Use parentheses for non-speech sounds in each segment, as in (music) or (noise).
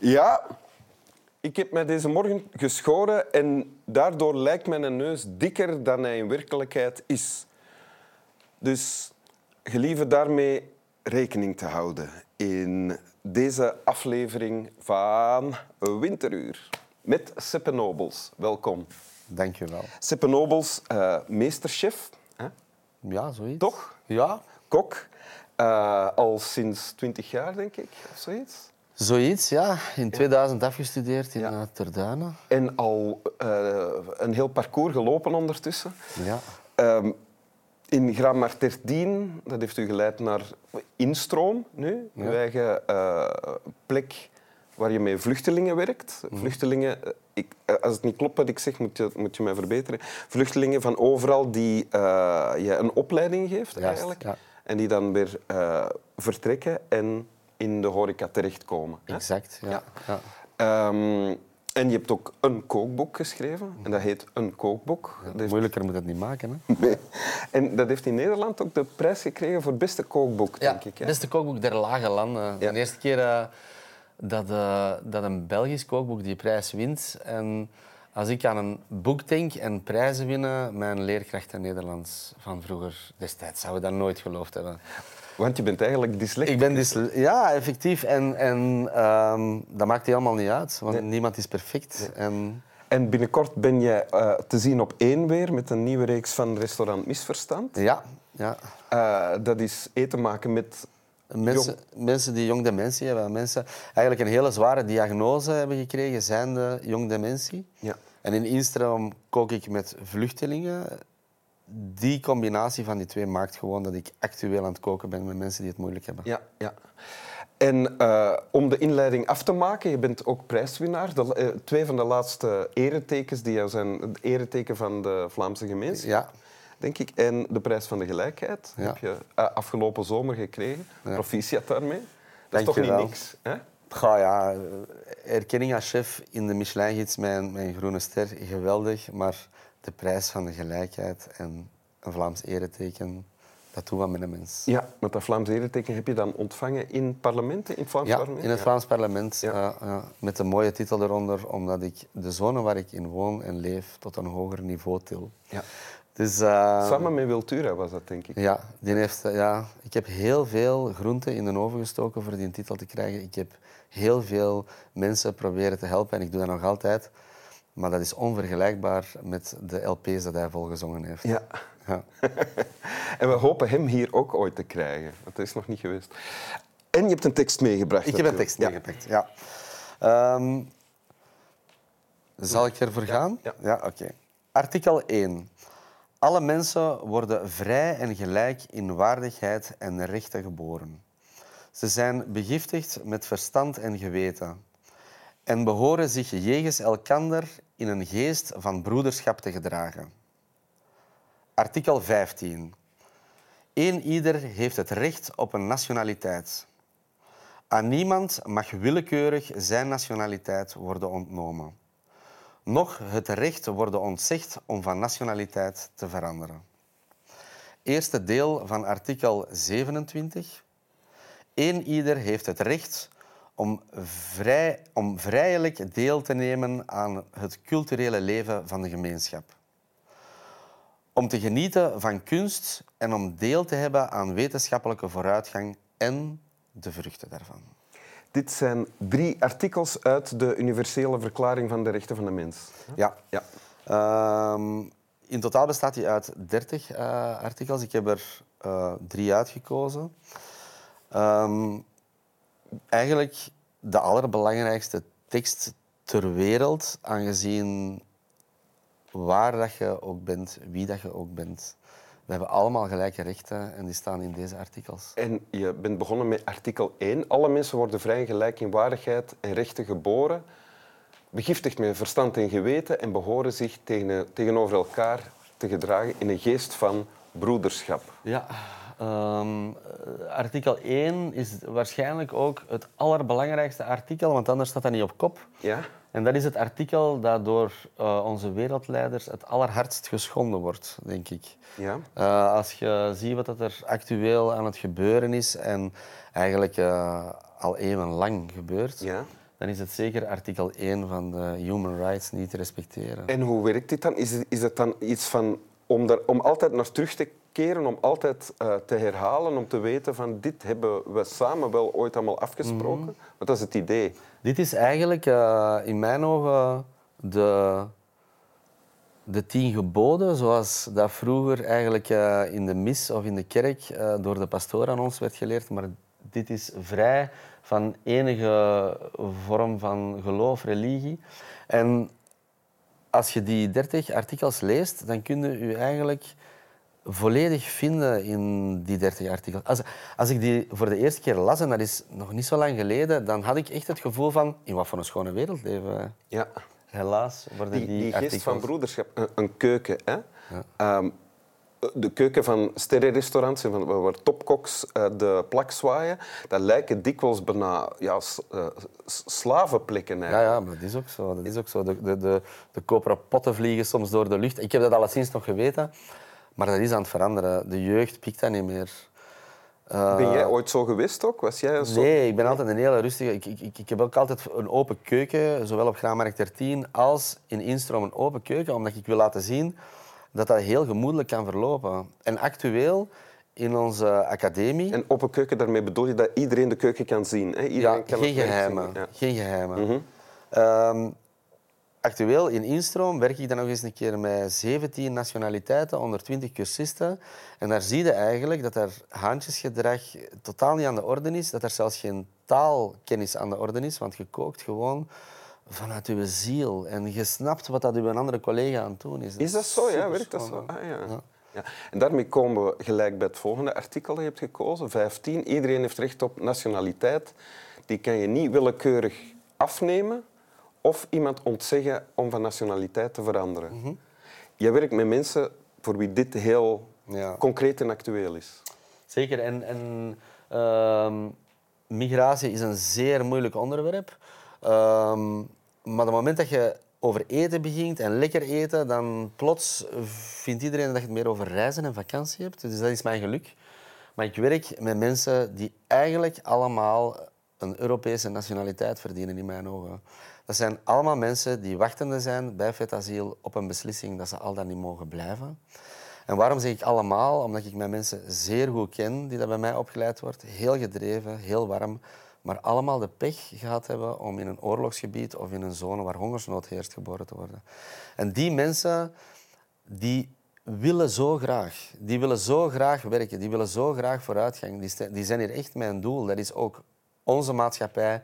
Ja, ik heb mij deze morgen geschoren en daardoor lijkt mijn neus dikker dan hij in werkelijkheid is. Dus gelieve daarmee rekening te houden in deze aflevering van Winteruur met Seppe Nobels. Welkom. Dank je wel. Seppe Nobels, eh, meesterchef, hè? Ja, zoiets. toch? Ja, Kok. Eh, al sinds twintig jaar, denk ik, of zoiets. Zoiets, ja. In 2000 afgestudeerd in Ja. ja. Terduinen. En al eh, een heel parcours gelopen ondertussen. Ja. Ehm, in Gramarterdien, dat heeft u geleid naar Instroom nu, Ja. uw eigen eh, plek waar je met vluchtelingen werkt. Mhm. Vluchtelingen, eh, ik, eh, als het niet klopt wat ik zeg, moet je, moet je mij verbeteren. Vluchtelingen van overal die eh, je een opleiding geeft Juist, eigenlijk. ja. En die dan weer eh, vertrekken en in de horeca terechtkomen. hè? Exact, ja. ja. Ehm, en je hebt ook een kookboek geschreven. En dat heet Een kookboek. Dat heeft- Moeilijker moet het niet maken, hè. Nee. En dat heeft in Nederland ook de prijs gekregen voor het beste kookboek, denk ik. Hè? beste kookboek der lage landen. Ja. De eerste keer eh, dat, eh, dat een Belgisch kookboek die prijs wint. En als ik aan een boek denk en prijzen winnen, mijn leerkrachten Nederlands van vroeger destijds zouden dat nooit geloofd hebben. Want je bent eigenlijk dyslectisch. Ik ben dus, ja, effectief. En, en ehm, dat maakt helemaal niet uit, want Nee. niemand is perfect. En, En binnenkort ben je eh, te zien op één weer met een nieuwe reeks van restaurant Misverstand. ja, ja. Eh, dat is eten maken met... Mensen, mensen die jong dementie hebben, mensen eigenlijk een hele zware diagnose hebben gekregen, zijn de jong dementie. Ja. En in Instroom kook ik met vluchtelingen. Die combinatie van die twee maakt gewoon dat ik actueel aan het koken ben met mensen die het moeilijk hebben. Ja, ja. En eh, om de inleiding af te maken, je bent ook prijswinnaar. De, eh, twee van de laatste eretekens die jou zijn, het ereteken van de Vlaamse gemeenschap, Ja. denk ik, en de prijs van de gelijkheid Ja. heb je eh, afgelopen zomer gekregen. Ja. Proficiat daarmee. Dat Dank is toch niet wel. niks, hè? Goh, ja, erkenning als chef in de Michelin-gids, mijn, mijn groene ster, geweldig. Maar de prijs van de gelijkheid en een Vlaams ereteken, dat doet wat met een mens. Ja, want dat Vlaams ereteken heb je dan ontvangen in parlementen, in het Vlaams Ja, parlement? in het. Vlaams parlement. Ja. ja, ja, met een mooie titel eronder, omdat ik de zone waar ik in woon en leef tot een hoger niveau til. Ja. Dus, eh, Samen met Wiltura was dat, denk ik. Ja, die heeft, eh, ja, ik heb heel veel groenten in de oven gestoken voor die titel te krijgen. Ik heb heel veel mensen proberen te helpen en ik doe dat nog altijd. Maar dat is onvergelijkbaar met de LP's dat hij volgezongen heeft. Ja. Ja. (laughs) En we hopen hem hier ook ooit te krijgen, dat is nog niet geweest. En je hebt een tekst meegebracht. Ik heb een tekst Ja. meegepakt. Ja. Ehm, zal ik ervoor gaan? ja. oké. Artikel 1. Alle mensen worden vrij en gelijk in waardigheid en rechten geboren. Ze zijn begiftigd met verstand en geweten en behoren zich jegens elkander in een geest van broederschap te gedragen. Artikel 15. Eén ieder heeft het recht op een nationaliteit. Aan niemand mag willekeurig zijn nationaliteit worden ontnomen. Noch het recht worden ontzegd om van nationaliteit te veranderen. Eerste deel van artikel 27. Eén ieder heeft het recht om, vrij, om vrijelijk deel te nemen aan het culturele leven van de gemeenschap. Om te genieten van kunst en om deel te hebben aan wetenschappelijke vooruitgang en de vruchten daarvan. Dit zijn drie artikels uit de Universele Verklaring van de Rechten van de Mens. Ja. Ja. Ehm, in totaal bestaat die uit 30 eh, artikels. Ik heb er eh, drie uitgekozen. Ehm, eigenlijk de allerbelangrijkste tekst ter wereld, aangezien waar dat je ook bent, wie dat je ook bent. We hebben allemaal gelijke rechten en die staan in deze artikels. En je bent begonnen met artikel 1. Alle mensen worden vrij en gelijk in waardigheid en rechten geboren, begiftigd met verstand en geweten en behoren zich tegen, tegenover elkaar te gedragen in een geest van broederschap. Ja, ehm, eh, artikel 1 is waarschijnlijk ook het allerbelangrijkste artikel, want anders staat dat niet op kop. Ja? En dat is het artikel dat door eh, onze wereldleiders het allerhardst geschonden wordt, denk ik. Ja? Eh, als je ziet wat er actueel aan het gebeuren is en eigenlijk eh, al eeuwenlang gebeurt, Ja? dan is het zeker artikel 1 van de Human Rights niet te respecteren. En hoe werkt dit dan? Is het, is het dan iets van om, daar, om altijd naar terug te keren, om altijd uh, te herhalen, om te weten van dit hebben we samen wel ooit allemaal afgesproken? Mm Want dat is het idee. Dit is eigenlijk uh, in mijn ogen de, de tien geboden, zoals dat vroeger eigenlijk uh, in de mis of in de kerk door de pastoor aan ons werd geleerd. Maar dit is vrij van enige vorm van geloof, religie. En als je die 30 artikels leest, dan kun je je eigenlijk volledig vinden in die 30 artikels. Als, als ik die voor de eerste keer las, en dat is nog niet zo lang geleden, dan had ik echt het gevoel van, in wat voor een schone wereld leven. Ja. Helaas worden die, die, die artikels... geest van broederschap, een, een keuken, hè? Ja. Um, de keuken van sterrenrestaurants en van, waar topkoks uh, de plak zwaaien, dat lijken dikwijls bijna ja, uh, slavenplekken. Ja, ja, maar dat is ook zo. Dat is ook zo. De, de, de, de koperen potten vliegen soms door de lucht. Ik heb dat alleszins nog geweten, maar dat is aan het veranderen. De jeugd pikt dat niet meer. Uh, ben jij ooit zo geweest ook? Was jij zo... Nee, ik ben altijd een hele rustige... Ik, ik, ik heb ook altijd een open keuken, zowel op Graanmarkt 13 als in Instroom een open keuken, omdat ik wil laten zien dat dat heel gemoedelijk kan verlopen. En actueel in onze academie... En open keuken, daarmee bedoel je dat iedereen de keuken kan zien? Hè? Iedereen ja, kan geen geheimen. Ja. Geen geheimen. Mm -hmm. um, actueel in Instroom werk ik dan nog eens een keer met 17 nationaliteiten, 120 cursisten. En daar zie je eigenlijk dat er haantjesgedrag totaal niet aan de orde is. Dat er zelfs geen taalkennis aan de orde is, want je kookt gewoon vanuit uw ziel. En je snapt wat dat uw andere collega aan het doen is. is dat zo? Ja, werkt dat zo? Ah, ja. Ja. ja. En daarmee komen we gelijk bij het volgende artikel dat je hebt gekozen. 15. Iedereen heeft recht op nationaliteit. Die kan je niet willekeurig afnemen of iemand ontzeggen om van nationaliteit te veranderen. Mm -hmm. Je werkt met mensen voor wie dit heel ja. concreet en actueel is. Zeker. En, en uh, migratie is een zeer moeilijk onderwerp. Uh, maar op het moment dat je over eten begint en lekker eten, dan plots vindt iedereen dat je het meer over reizen en vakantie hebt. Dus dat is mijn geluk. Maar ik werk met mensen die eigenlijk allemaal een Europese nationaliteit verdienen in mijn ogen. Dat zijn allemaal mensen die wachtende zijn bij vetasiel op een beslissing dat ze al dan niet mogen blijven. En waarom zeg ik allemaal? Omdat ik mijn mensen zeer goed ken die dat bij mij opgeleid wordt. Heel gedreven, heel warm maar allemaal de pech gehad hebben om in een oorlogsgebied of in een zone waar hongersnood heerst geboren te worden. En die mensen, die willen zo graag. Die willen zo graag werken. Die willen zo graag vooruitgang. Die zijn hier echt mijn doel. Dat is ook onze maatschappij,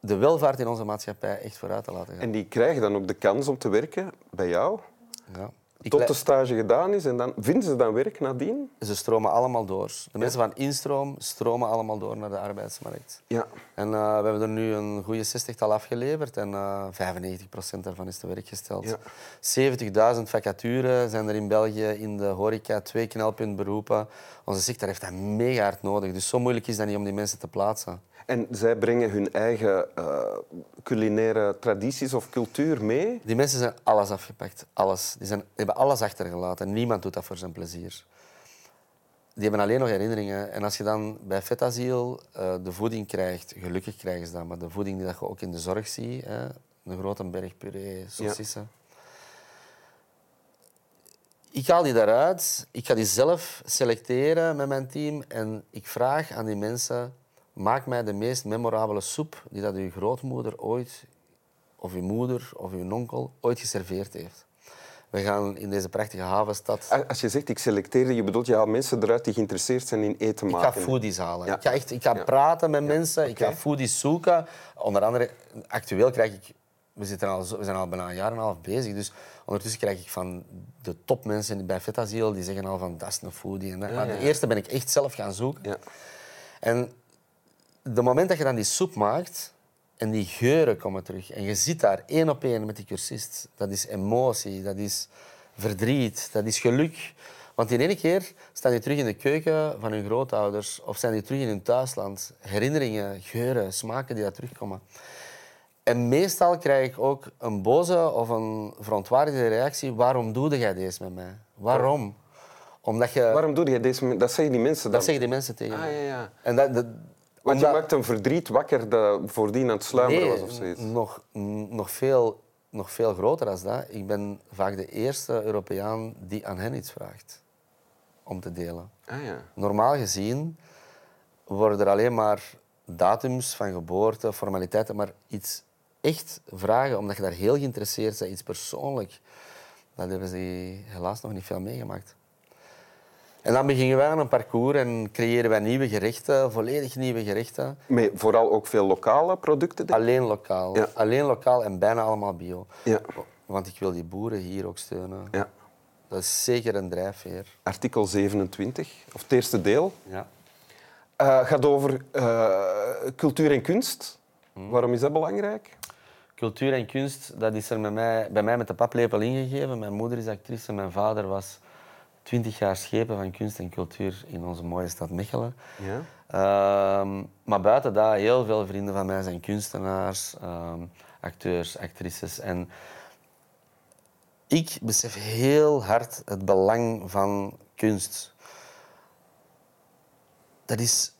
de welvaart in onze maatschappij echt vooruit te laten gaan. En die krijgen dan ook de kans om te werken bij jou? Ja. Tot de stage gedaan is en dan vinden ze dan werk nadien? Ze stromen allemaal door. De mensen van instroom stromen allemaal door naar de arbeidsmarkt. Ja. En uh, we hebben er nu een goede 60-tal afgeleverd en uh, 95% daarvan is te werk gesteld. Ja. 70.000 vacatures zijn er in België in de horeca, twee knelpuntberoepen. Onze sector heeft dat mega hard nodig. Dus zo moeilijk is dat niet om die mensen te plaatsen. En zij brengen hun eigen uh, culinaire tradities of cultuur mee? Die mensen zijn alles afgepakt. Alles. Die, zijn, die hebben alles achtergelaten. Niemand doet dat voor zijn plezier. Die hebben alleen nog herinneringen. En als je dan bij Vetasiel uh, de voeding krijgt, gelukkig krijgen ze dat, maar de voeding die je ook in de zorg ziet, hè, een grote berg puree, saucissen. Ja. Ik haal die daaruit. Ik ga die zelf selecteren met mijn team. En ik vraag aan die mensen maak mij de meest memorabele soep die dat uw grootmoeder ooit, of uw moeder of uw onkel ooit geserveerd heeft. We gaan in deze prachtige havenstad... Als je zegt ik selecteer, je bedoelt je haalt mensen eruit die geïnteresseerd zijn in eten maken. Ik ga foodies halen. Ik ga, echt, ik ga praten met mensen, ik ga foodies zoeken. Onder andere, actueel krijg ik... We, zitten al, we zijn al bijna een jaar en een half bezig, dus ondertussen krijg ik van de topmensen bij Vetasiel, die zeggen al van dat is een foodie. En maar de eerste ben ik echt zelf gaan zoeken. En de moment dat je dan die soep maakt en die geuren komen terug en je zit daar één op één met die cursist, dat is emotie, dat is verdriet, dat is geluk. Want in ene keer staan die terug in de keuken van hun grootouders of zijn die terug in hun thuisland. Herinneringen, geuren, smaken die daar terugkomen. En meestal krijg ik ook een boze of een verontwaardigde reactie. Waarom doe jij deze met mij? Waarom? Omdat je... Waarom doe je deze met Dat zeggen die mensen dan? Dat zeggen die mensen tegen ah, mij. Ja, ja. En dat, Want je maakt een verdriet wakker dat voordien aan het sluimeren was of zoiets. nog, nog, veel, nog veel groter dan dat. Ik ben vaak de eerste Europeaan die aan hen iets vraagt om te delen. Ah ja. Normaal gezien worden er alleen maar datums van geboorte, formaliteiten, maar iets echt vragen, omdat je daar heel geïnteresseerd bent, iets persoonlijk, dat hebben ze helaas nog niet veel meegemaakt. En dan beginnen wij aan een parcours en creëren wij nieuwe gerechten, volledig nieuwe gerechten. Met vooral ook veel lokale producten. denk ik. Alleen lokaal. Ja. Alleen lokaal en bijna allemaal bio. Ja. Want ik wil die boeren hier ook steunen. ja. Dat is zeker een drijfveer. Artikel 27, of het eerste deel, Ja. eh, gaat over eh, cultuur en kunst. Waarom is dat belangrijk? Cultuur en kunst, dat is er met mij, bij mij met de paplepel ingegeven. Mijn moeder is actrice, mijn vader was twintig jaar schepen van kunst en cultuur in onze mooie stad Mechelen. Ja. Ehm, maar buiten dat, heel veel vrienden van mij zijn kunstenaars, ehm, acteurs, actrices. En ik besef heel hard het belang van kunst. Dat is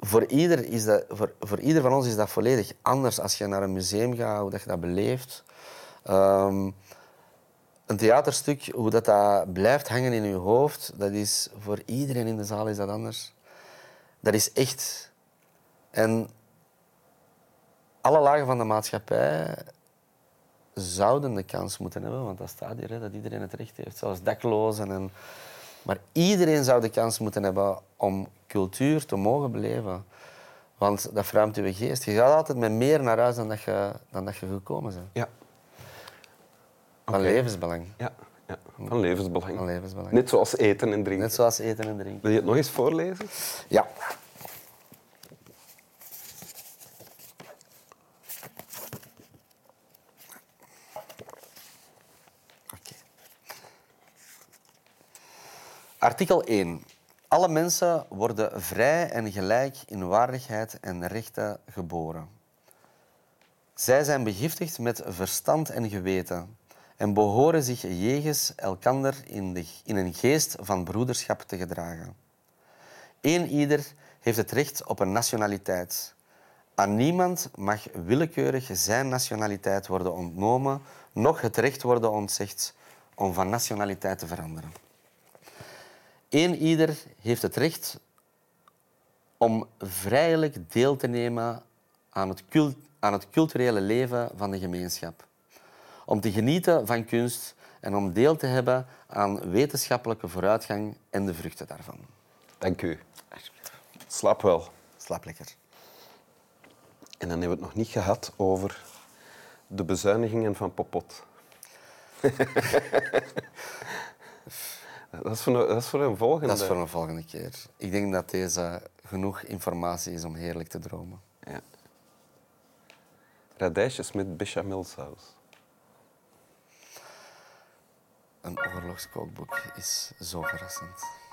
voor ieder, is dat, voor, voor ieder van ons is dat volledig anders als je naar een museum gaat, hoe dat je dat beleeft. Ehm, een theaterstuk, hoe dat, dat blijft hangen in je hoofd, dat is voor iedereen in de zaal is dat anders. Dat is echt. En alle lagen van de maatschappij zouden de kans moeten hebben, want dat staat hier, hè, dat iedereen het recht heeft, zelfs daklozen. En... Maar iedereen zou de kans moeten hebben om cultuur te mogen beleven. Want dat verruimt je geest. Je gaat altijd met meer naar huis dan dat je, dan dat je gekomen bent. Ja. Van levensbelang. Ja. ja. Van levensbelang. Van levensbelang. Net zoals eten en drinken. Net zoals eten en drinken. Wil je het nog eens voorlezen? Ja. Artikel 1. Alle mensen worden vrij en gelijk in waardigheid en rechten geboren. Zij zijn begiftigd met verstand en geweten en behoren zich jegens elkander in, de, in een geest van broederschap te gedragen. Eén ieder heeft het recht op een nationaliteit. Aan niemand mag willekeurig zijn nationaliteit worden ontnomen, noch het recht worden ontzegd om van nationaliteit te veranderen. Eén ieder heeft het recht om vrijelijk deel te nemen aan het, aan het culturele leven van de gemeenschap. Om te genieten van kunst en om deel te hebben aan wetenschappelijke vooruitgang en de vruchten daarvan. Dank u. Slaap wel. Slaap lekker. En dan hebben we het nog niet gehad over de bezuinigingen van Popot. (laughs) dat, is voor een, dat is voor een volgende. Dat is voor een volgende keer. Ik denk dat deze genoeg informatie is om heerlijk te dromen. Ja. Radijsjes met bechamelsaus. Een oorlogskookboek is zo verrassend.